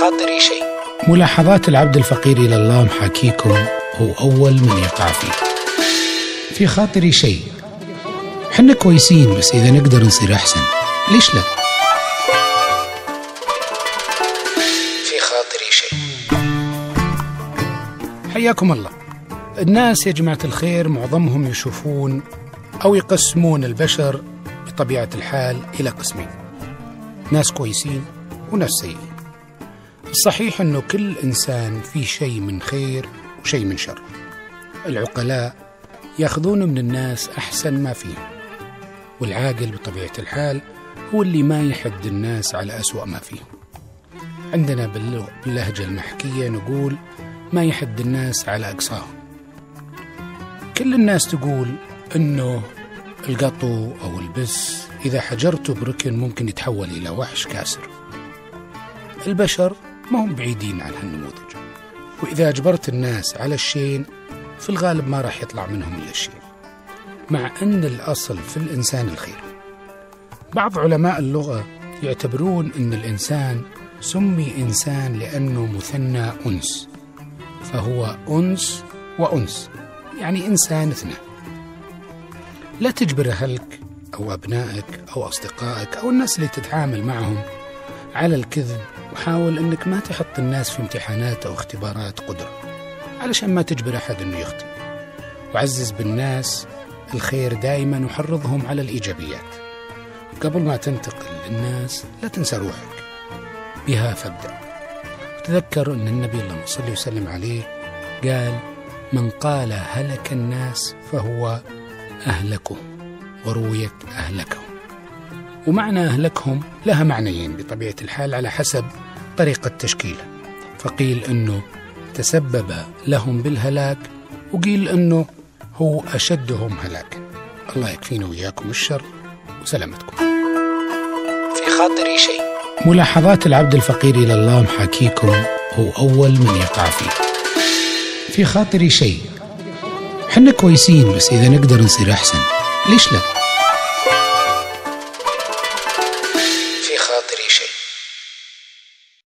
خاطري شيء. ملاحظات العبد الفقير إلى الله محاكيكم هو أول من يقع فيه. في خاطري شيء. حنا كويسين بس إذا نقدر نصير أحسن. ليش لا؟ في خاطري شيء. حياكم الله. الناس يا جماعة الخير معظمهم يشوفون أو يقسمون البشر بطبيعة الحال إلى قسمين. ناس كويسين وناس سيئين. الصحيح أنه كل إنسان فيه شيء من خير وشيء من شر. العقلاء يأخذون من الناس أحسن ما فيهم والعاقل بطبيعة الحال هو اللي ما يحد الناس على أسوأ ما فيهم. عندنا باللهجة المحكية نقول ما يحد الناس على أقصاهم. كل الناس تقول أنه القطو أو البس إذا حجرته بركن ممكن يتحول إلى وحش كاسر. البشر ما هم بعيدين عن هالنموذج. وإذا أجبرت الناس على الشيء في الغالب ما راح يطلع منهم إلا الشيء مع أن الأصل في الإنسان الخير. بعض علماء اللغة يعتبرون أن الإنسان سمي إنسان لأنه مثنى أنس. فهو أنس وأنس يعني إنسان اثنان. لا تجبر أهلك أو أبنائك أو أصدقائك أو الناس اللي تتعامل معهم على الكذب وحاول أنك ما تحط الناس في امتحانات أو اختبارات قدرة علشان ما تجبر أحد أنه يخطئ. وعزز بالناس الخير دائما وحرضهم على الإيجابيات. قبل ما تنتقل للناس لا تنسى روحك. بها فابدأ. وتذكر أن النبي اللهم صل وسلم عليه قال من قال هلك الناس فهو أهلكهم ورويت أهلكهم ومعنى أهلكهم لها معنيين بطبيعة الحال على حسب طريقة تشكيله فقيل أنه تسبب لهم بالهلاك وقيل أنه هو أشدهم هلاكا الله يكفينا وإياكم الشر وسلامتكم. في خاطري شيء. ملاحظات العبد الفقير إلى الله محاكيكم هو أول من يقع فيه. في خاطري شيء. حنا كويسين بس إذا نقدر نصير أحسن. ليش لا؟ तेरी है